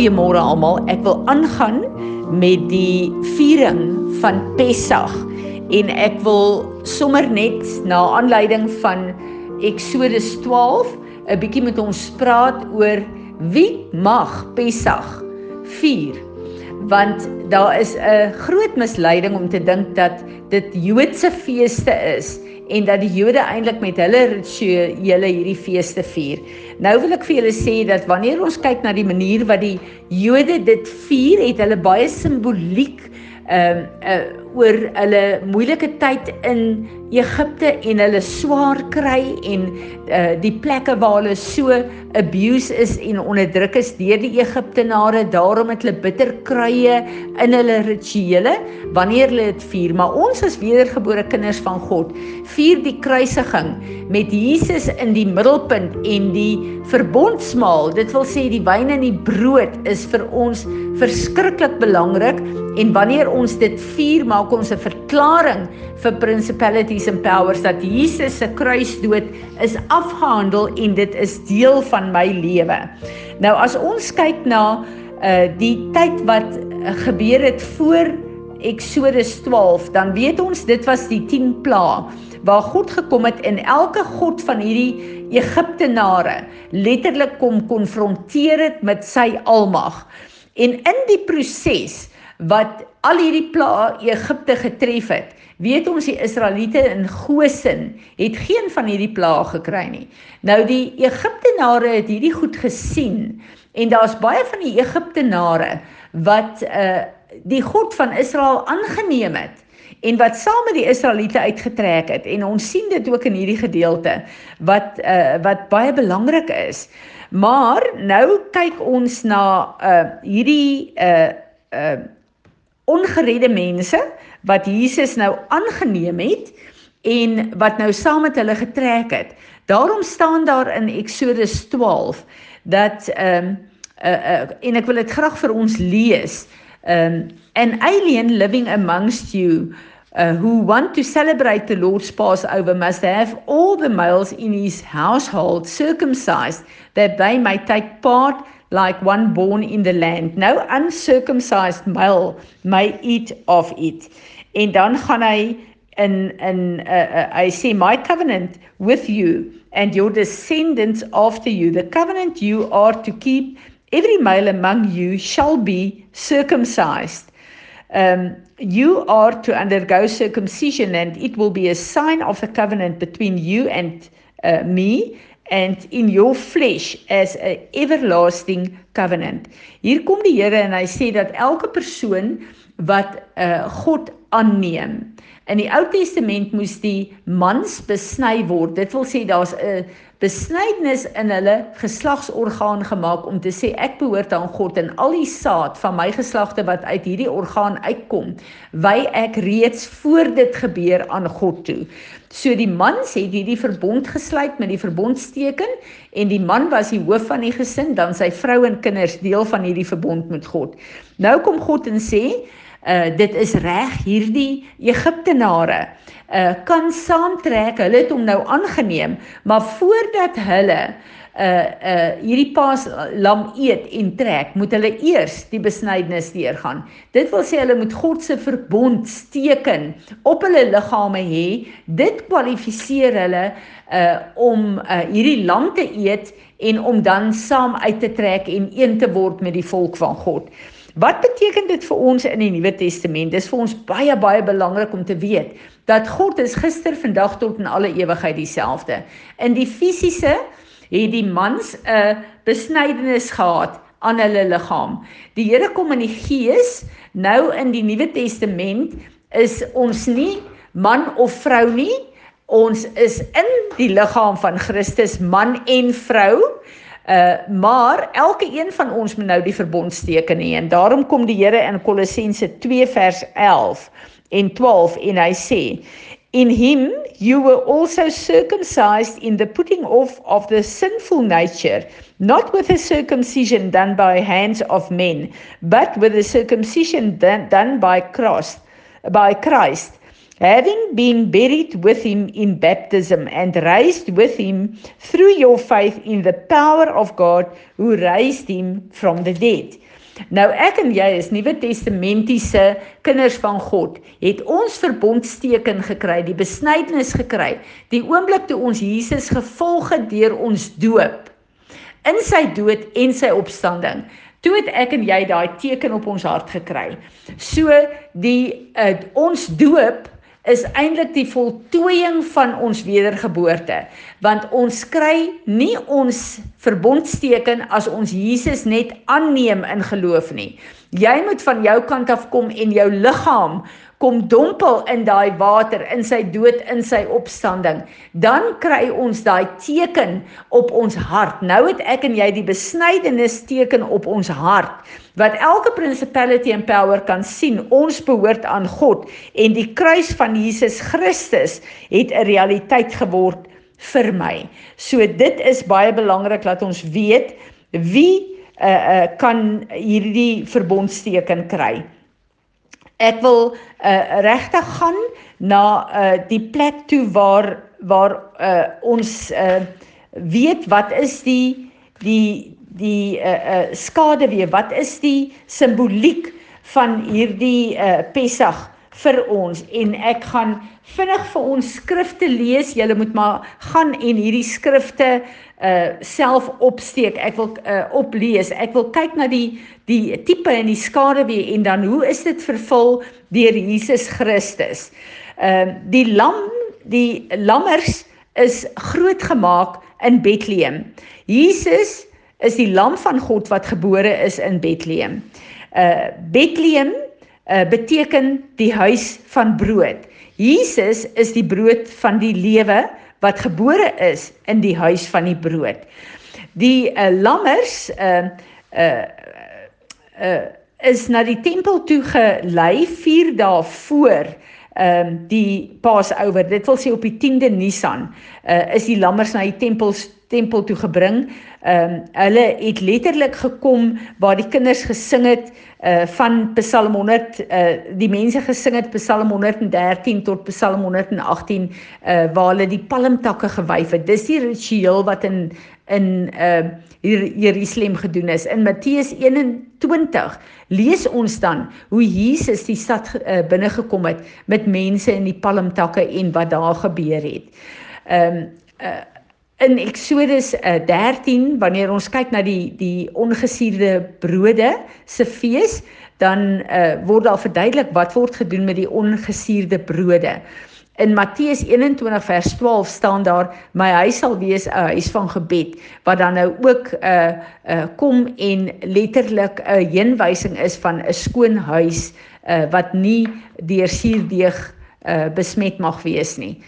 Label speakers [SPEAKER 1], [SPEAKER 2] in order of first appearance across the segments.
[SPEAKER 1] Goeiemôre almal. Ek wil aangaan met die viering van Pessach en ek wil sommer net na aanleiding van Eksodus 12 'n bietjie met ons praat oor wie mag Pessach vier. Want daar is 'n groot misleiding om te dink dat dit Joodse feeste is en dat die Jode eintlik met hulle rituele hierdie feeste vier. Nou wil ek vir julle sê dat wanneer ons kyk na die manier wat die Jode dit vier, het hulle baie simboliek ehm uh, uh, oor hulle moeilike tyd in Egipte en hulle swaar kry en uh, die plekke waar hulle so abuse is en onderdruk is deur die Egiptenare daarom het hulle bitter kruie in hulle rituele wanneer hulle dit vier. Maar ons as wedergebore kinders van God vier die kruisiging met Jesus in die middelpunt en die verbondsmaal. Dit wil sê die wyn en die brood is vir ons verskriklik belangrik en wanneer ons dit vier maak ons 'n verklaring vir principalities and powers dat Jesus se kruisdood is afgehandel en dit is deel van my lewe. Nou as ons kyk na uh die tyd wat uh, gebeur het voor Eksodus 12, dan weet ons dit was die 10 plaae waar God gekom het en elke god van hierdie Egiptenare letterlik kom konfronteer het met sy almag. En in die proses wat al hierdie plaae Egipte getref het. Weet ons die Israeliete in Goshen het geen van hierdie plaae gekry nie. Nou die Egiptenare het hierdie goed gesien en daar's baie van die Egiptenare wat uh die God van Israel aangeneem het en wat saam met die Israeliete uitgetrek het en ons sien dit ook in hierdie gedeelte wat uh wat baie belangrik is. Maar nou kyk ons na uh hierdie uh uh ongeredde mense wat Jesus nou aangeneem het en wat nou saam met hulle getrek het. Daarom staan daar in Eksodus 12 dat ehm um, uh, uh, en ek wil dit graag vir ons lees. Um an alien living amongst you uh, who want to celebrate the Lord's Passover must have all the males in his household circumcised that they may take part like one born in the land. No uncircumcised male may eat of it. En dan gaan hy in in uh, uh, hy sê my covenant with you and your descendants after you the covenant you are to keep every male among you shall be circumcised um you are to undergo circumcision and it will be a sign of the covenant between you and uh, me and in your flesh as a everlasting covenant. Hier kom die Here en hy sê dat elke persoon wat uh, God aanneem. In die Ou Testament moes die mans besny word. Dit wil sê daar's 'n besnydenis in hulle geslagsorgaan gemaak om te sê ek behoort aan God en al die saad van my geslagte wat uit hierdie orgaan uitkom, wy ek reeds voor dit gebeur aan God toe. So die mans het hierdie verbond gesluit met die verbondsteken en die man was die hoof van die gesin, dan sy vrou en kinders deel van hierdie verbond met God. Nou kom God en sê, uh dit is reg hierdie Egiptenare uh kan saamtrek. Hulle het hom nou aangeneem, maar voordat hulle uh uh hierdie paas lam eet en trek, moet hulle eers die besnydenis deurgaan. Dit wil sê hulle moet God se verbond teken op hulle liggame hê. Dit kwalifiseer hulle uh om uh hierdie lam te eet en om dan saam uit te trek en een te word met die volk van God. Wat beteken dit vir ons in die Nuwe Testament? Dis vir ons baie baie belangrik om te weet dat God is gister, vandag tot in alle ewigheid dieselfde. In die fisiese het die mans 'n besnydenis gehad aan hulle liggaam. Die Here kom in die gees. Nou in die Nuwe Testament is ons nie man of vrou nie. Ons is in die liggaam van Christus, man en vrou. Uh maar elke een van ons moet nou die verbondsteken hê en daarom kom die Here in Kolossense 2 vers 11 en 12 en hy sê in him you were also circumcised in the putting off of the sinful nature not with a circumcision done by hands of men but with a circumcision done, done by Christ by Christ having been buried with him in baptism and raised with him through your faith in the power of God who raised him from the dead. Nou ek en jy is Nuwe Testamentiese kinders van God, het ons verbondsteken gekry, die besnydenis gekry, die oomblik toe ons Jesus gevolg het deur ons doop in sy dood en sy opstanding. Toe het ek en jy daai teken op ons hart gekry. So die uh, ons doop is eintlik die voltooiing van ons wedergeboorte. Want ons kry nie ons verbondsteken as ons Jesus net aanneem in geloof nie jy moet van jou kant af kom en jou liggaam kom dompel in daai water in sy dood in sy opstanding. Dan kry ons daai teken op ons hart. Nou het ek en jy die besnydenis teken op ons hart wat elke principality and power kan sien. Ons behoort aan God en die kruis van Jesus Christus het 'n realiteit geword vir my. So dit is baie belangrik dat ons weet wie uh, kan hierdie verbondsteken kry. Ek wil uh, regtig gaan na uh, die plek toe waar waar uh, ons uh, weet wat is die die die uh, uh, skade weer. Wat is die simboliek van hierdie uh, Pessach vir ons en ek gaan vinnig vir ons skrifte lees. Julle moet maar gaan en hierdie skrifte uh self opsteek. Ek wil uh oplees. Ek wil kyk na die die tipe en die skaduwee en dan hoe is dit vervul deur Jesus Christus. Ehm uh, die lam, die lammers is groot gemaak in Bethlehem. Jesus is die lam van God wat gebore is in Bethlehem. Uh Bethlehem uh, beteken die huis van brood. Jesus is die brood van die lewe wat gebore is in die huis van die brood. Die uh, lammers uh uh uh is na die tempel toe gelei 4 dae voor ehm um, die Paasouer. Dit wil sê op die 10de Nisan uh is die lammers na die tempels tempel toe gebring. Ehm um, hulle het letterlik gekom waar die kinders gesing het uh van Psalm 100 uh eh, die mense gesing het Psalm 113 tot Psalm 118 uh waar hulle die palmtakke gewyf het. Dis die ritueel wat in in uh Jerusalem gedoen is. In Matteus 21 lees ons dan hoe Jesus die stad uh, binne gekom het met mense in die palmtakke en wat daar gebeur het. Um, uh in Eksodus uh, 13 wanneer ons kyk na die die ongesuurde brode se fees dan uh, word daar verduidelik wat word gedoen met die ongesuurde brode. In Matteus 21 vers 12 staan daar my huis sal wees 'n huis van gebed wat dan nou ook 'n uh, uh, kom en letterlik 'n uh, heenwysing is van 'n skoon huis uh, wat nie deur suurdeeg uh, besmet mag wees nie.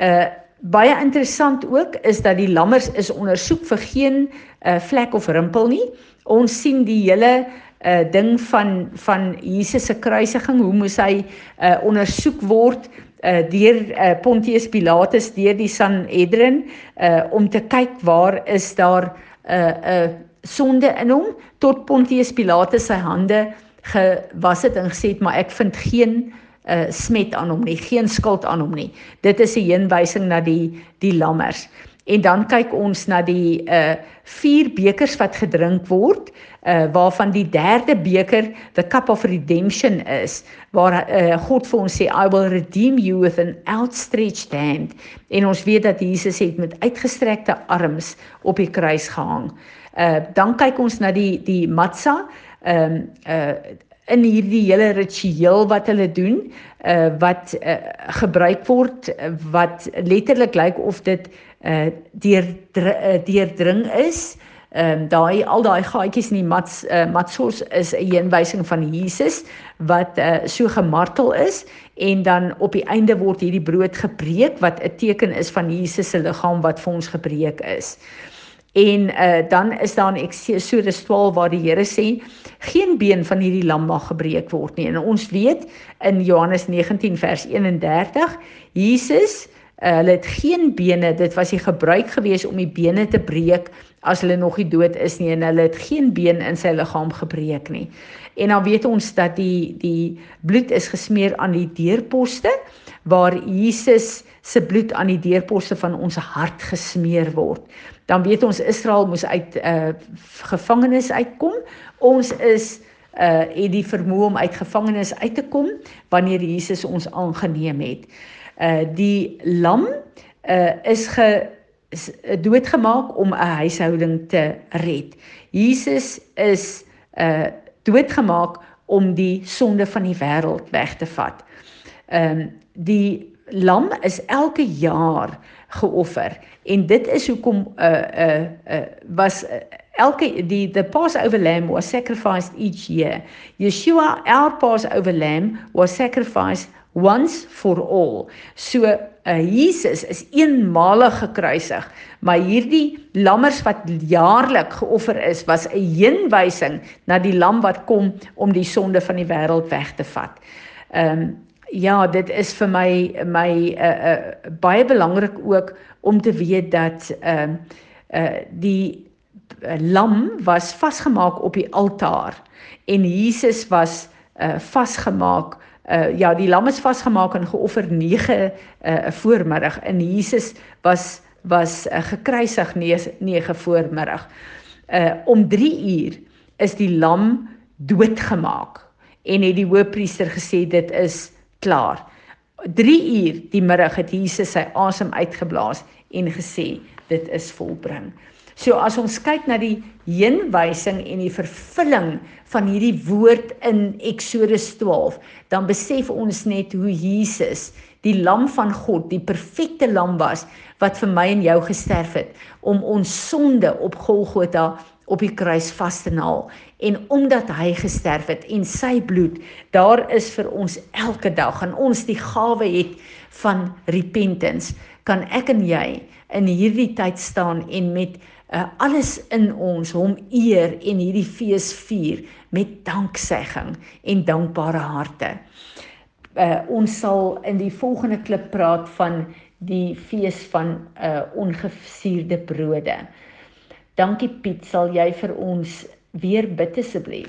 [SPEAKER 1] Uh baie interessant ook is dat die lammers is ondersoek vir geen uh, vlek of rimpel nie. Ons sien die hele uh ding van van Jesus se kruisiging, hoe moes hy uh ondersoek word uh deur uh Pontius Pilatus deur die Sanhedrin uh om te kyk waar is daar 'n uh, 'n uh, sonde in hom tot Pontius Pilatus sy hande gewas het en gesê het maar ek vind geen uh smet aan hom nie, geen skuld aan hom nie. Dit is 'n heenwysing na die die lammers. En dan kyk ons na die uh vier bekers wat gedrink word, uh waarvan die derde beker the cup of redemption is, waar uh God vir ons sê I will redeem you with an outstretched hand. En ons weet dat Jesus het met uitgestrekte arms op die kruis gehang. Uh dan kyk ons na die die matsa, ehm um, uh in hierdie hele ritueel wat hulle doen uh wat uh, gebruik word wat letterlik lyk of dit uh deur uh, deurdring is ehm um, daai al daai gaatjies in die mats uh, matsos is 'n heenwysing van Jesus wat uh, so gemartel is en dan op die einde word hierdie brood gebreek wat 'n teken is van Jesus se liggaam wat vir ons gebreek is. En uh, dan is daar in Eksodus 12 waar die Here sê geen been van hierdie lam mag gebreek word nie. En ons weet in Johannes 19 vers 31 Jesus Uh, hulle het geen bene. Dit was die gebruik gewees om die bene te breek as hulle nog nie dood is nie en hulle het geen been in sy liggaam gebreek nie. En dan weet ons dat die die bloed is gesmeer aan die deurposte waar Jesus se bloed aan die deurposte van ons hart gesmeer word. Dan weet ons Israel moes uit 'n uh, gevangenis uitkom. Ons is uh het die vermoë om uit gevangenis uit te kom wanneer Jesus ons aangeneem het. Uh die lam uh is ge is doodgemaak om 'n huishouding te red. Jesus is uh doodgemaak om die sonde van die wêreld weg te vat. Ehm um, die lam is elke jaar geoffer en dit is hoekom uh uh, uh was uh, elke die the Passover lamb was sacrificed each year. Yeshua our Passover lamb was sacrificed once for all. So uh, Jesus is eenmalig gekruisig, maar hierdie lammers wat jaarlik geoffer is, was 'n heenwysing na die lam wat kom om die sonde van die wêreld weg te vat. Ehm um, ja, dit is vir my my uh, uh, baie belangrik ook om te weet dat ehm uh, uh, die uh, lam was vasgemaak op die altaar en Jesus was uh, vasgemaak uh, ja die lam is vasgemaak en geoffer 9 'n uh, voormiddag en Jesus was was uh, gekruisig 9 voormiddag. Uh, om 3 uur is die lam doodgemaak en het die hoofpriester gesê dit is klaar. 3 uur die middag het Jesus sy asem uitgeblaas en gesê dit is volbring. So as ons kyk na die heenwysing en die vervulling van hierdie woord in Eksodus 12, dan besef ons net hoe Jesus, die lam van God, die perfekte lam was wat vir my en jou gesterf het om ons sonde op Golgotha op die kruis vas te naal en omdat hy gesterf het en sy bloed daar is vir ons elke dag en ons die gawe het van repentance kan ek en jy in hierdie tyd staan en met uh, alles in ons hom eer en hierdie fees vier met danksegging en dankbare harte. Uh, ons sal in die volgende klip praat van die fees van uh, ongesuurde brode. Dankie Piet, sal jy vir ons weer bid asseblief?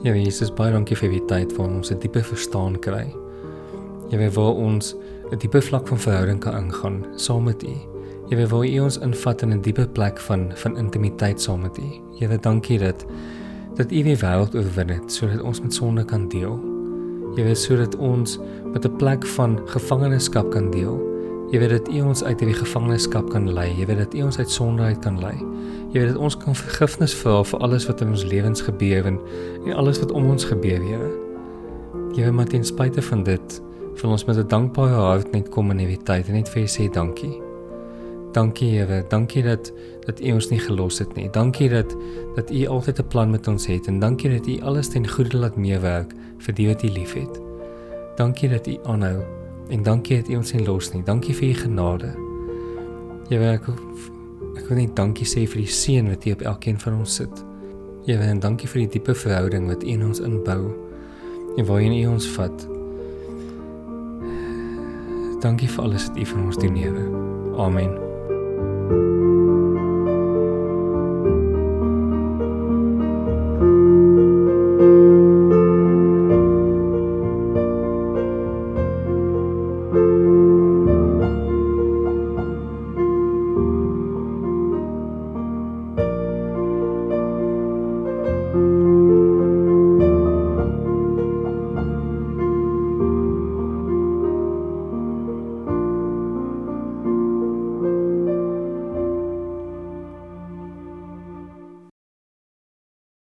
[SPEAKER 2] Ja, Jesus, baie dankie vir die tyd waar ons 'n diepe verstaan kry. Jy weet waar ons 'n diepe vlak van verhouding kan ingaan saam met U. Jy weet waar U ons invat in 'n diepe plek van van intimiteit saam met U. Weet dankie dat dat U die wêreld oorwin het sodat ons met sonde kan deel. Jy weet sodat ons met 'n plek van gevangenskap kan deel Jy weet dat U ons uit hierdie gevangenskap kan lei. Jy weet dat U ons uit sonde uit kan lei. Jy weet dat ons kan vergifnis vra vir alles wat in ons lewens gebeur en, en alles wat om ons gebeur, Here. Weet maar ten spyte van dit, wil ons met 'n dankbare hart net kom in hierdie tyd en net vir U sê dankie. Dankie, Here. Dankie dat dat U ons nie gelos het nie. Dankie dat dat U altyd 'n plan met ons het en dankie dat U alles ten goeie laat meewerk vir die wat U liefhet. Dankie dat U aanhou En dankie dat U ons nie los nie. Dankie vir U genade. Here ek ek wil net dankie sê vir die seën wat U op elkeen van ons sit. Here en dankie vir die diepe verhouding wat U in ons inbou en waarin U ons vat. Dankie vir alles wat U vir ons doen, Here. Amen.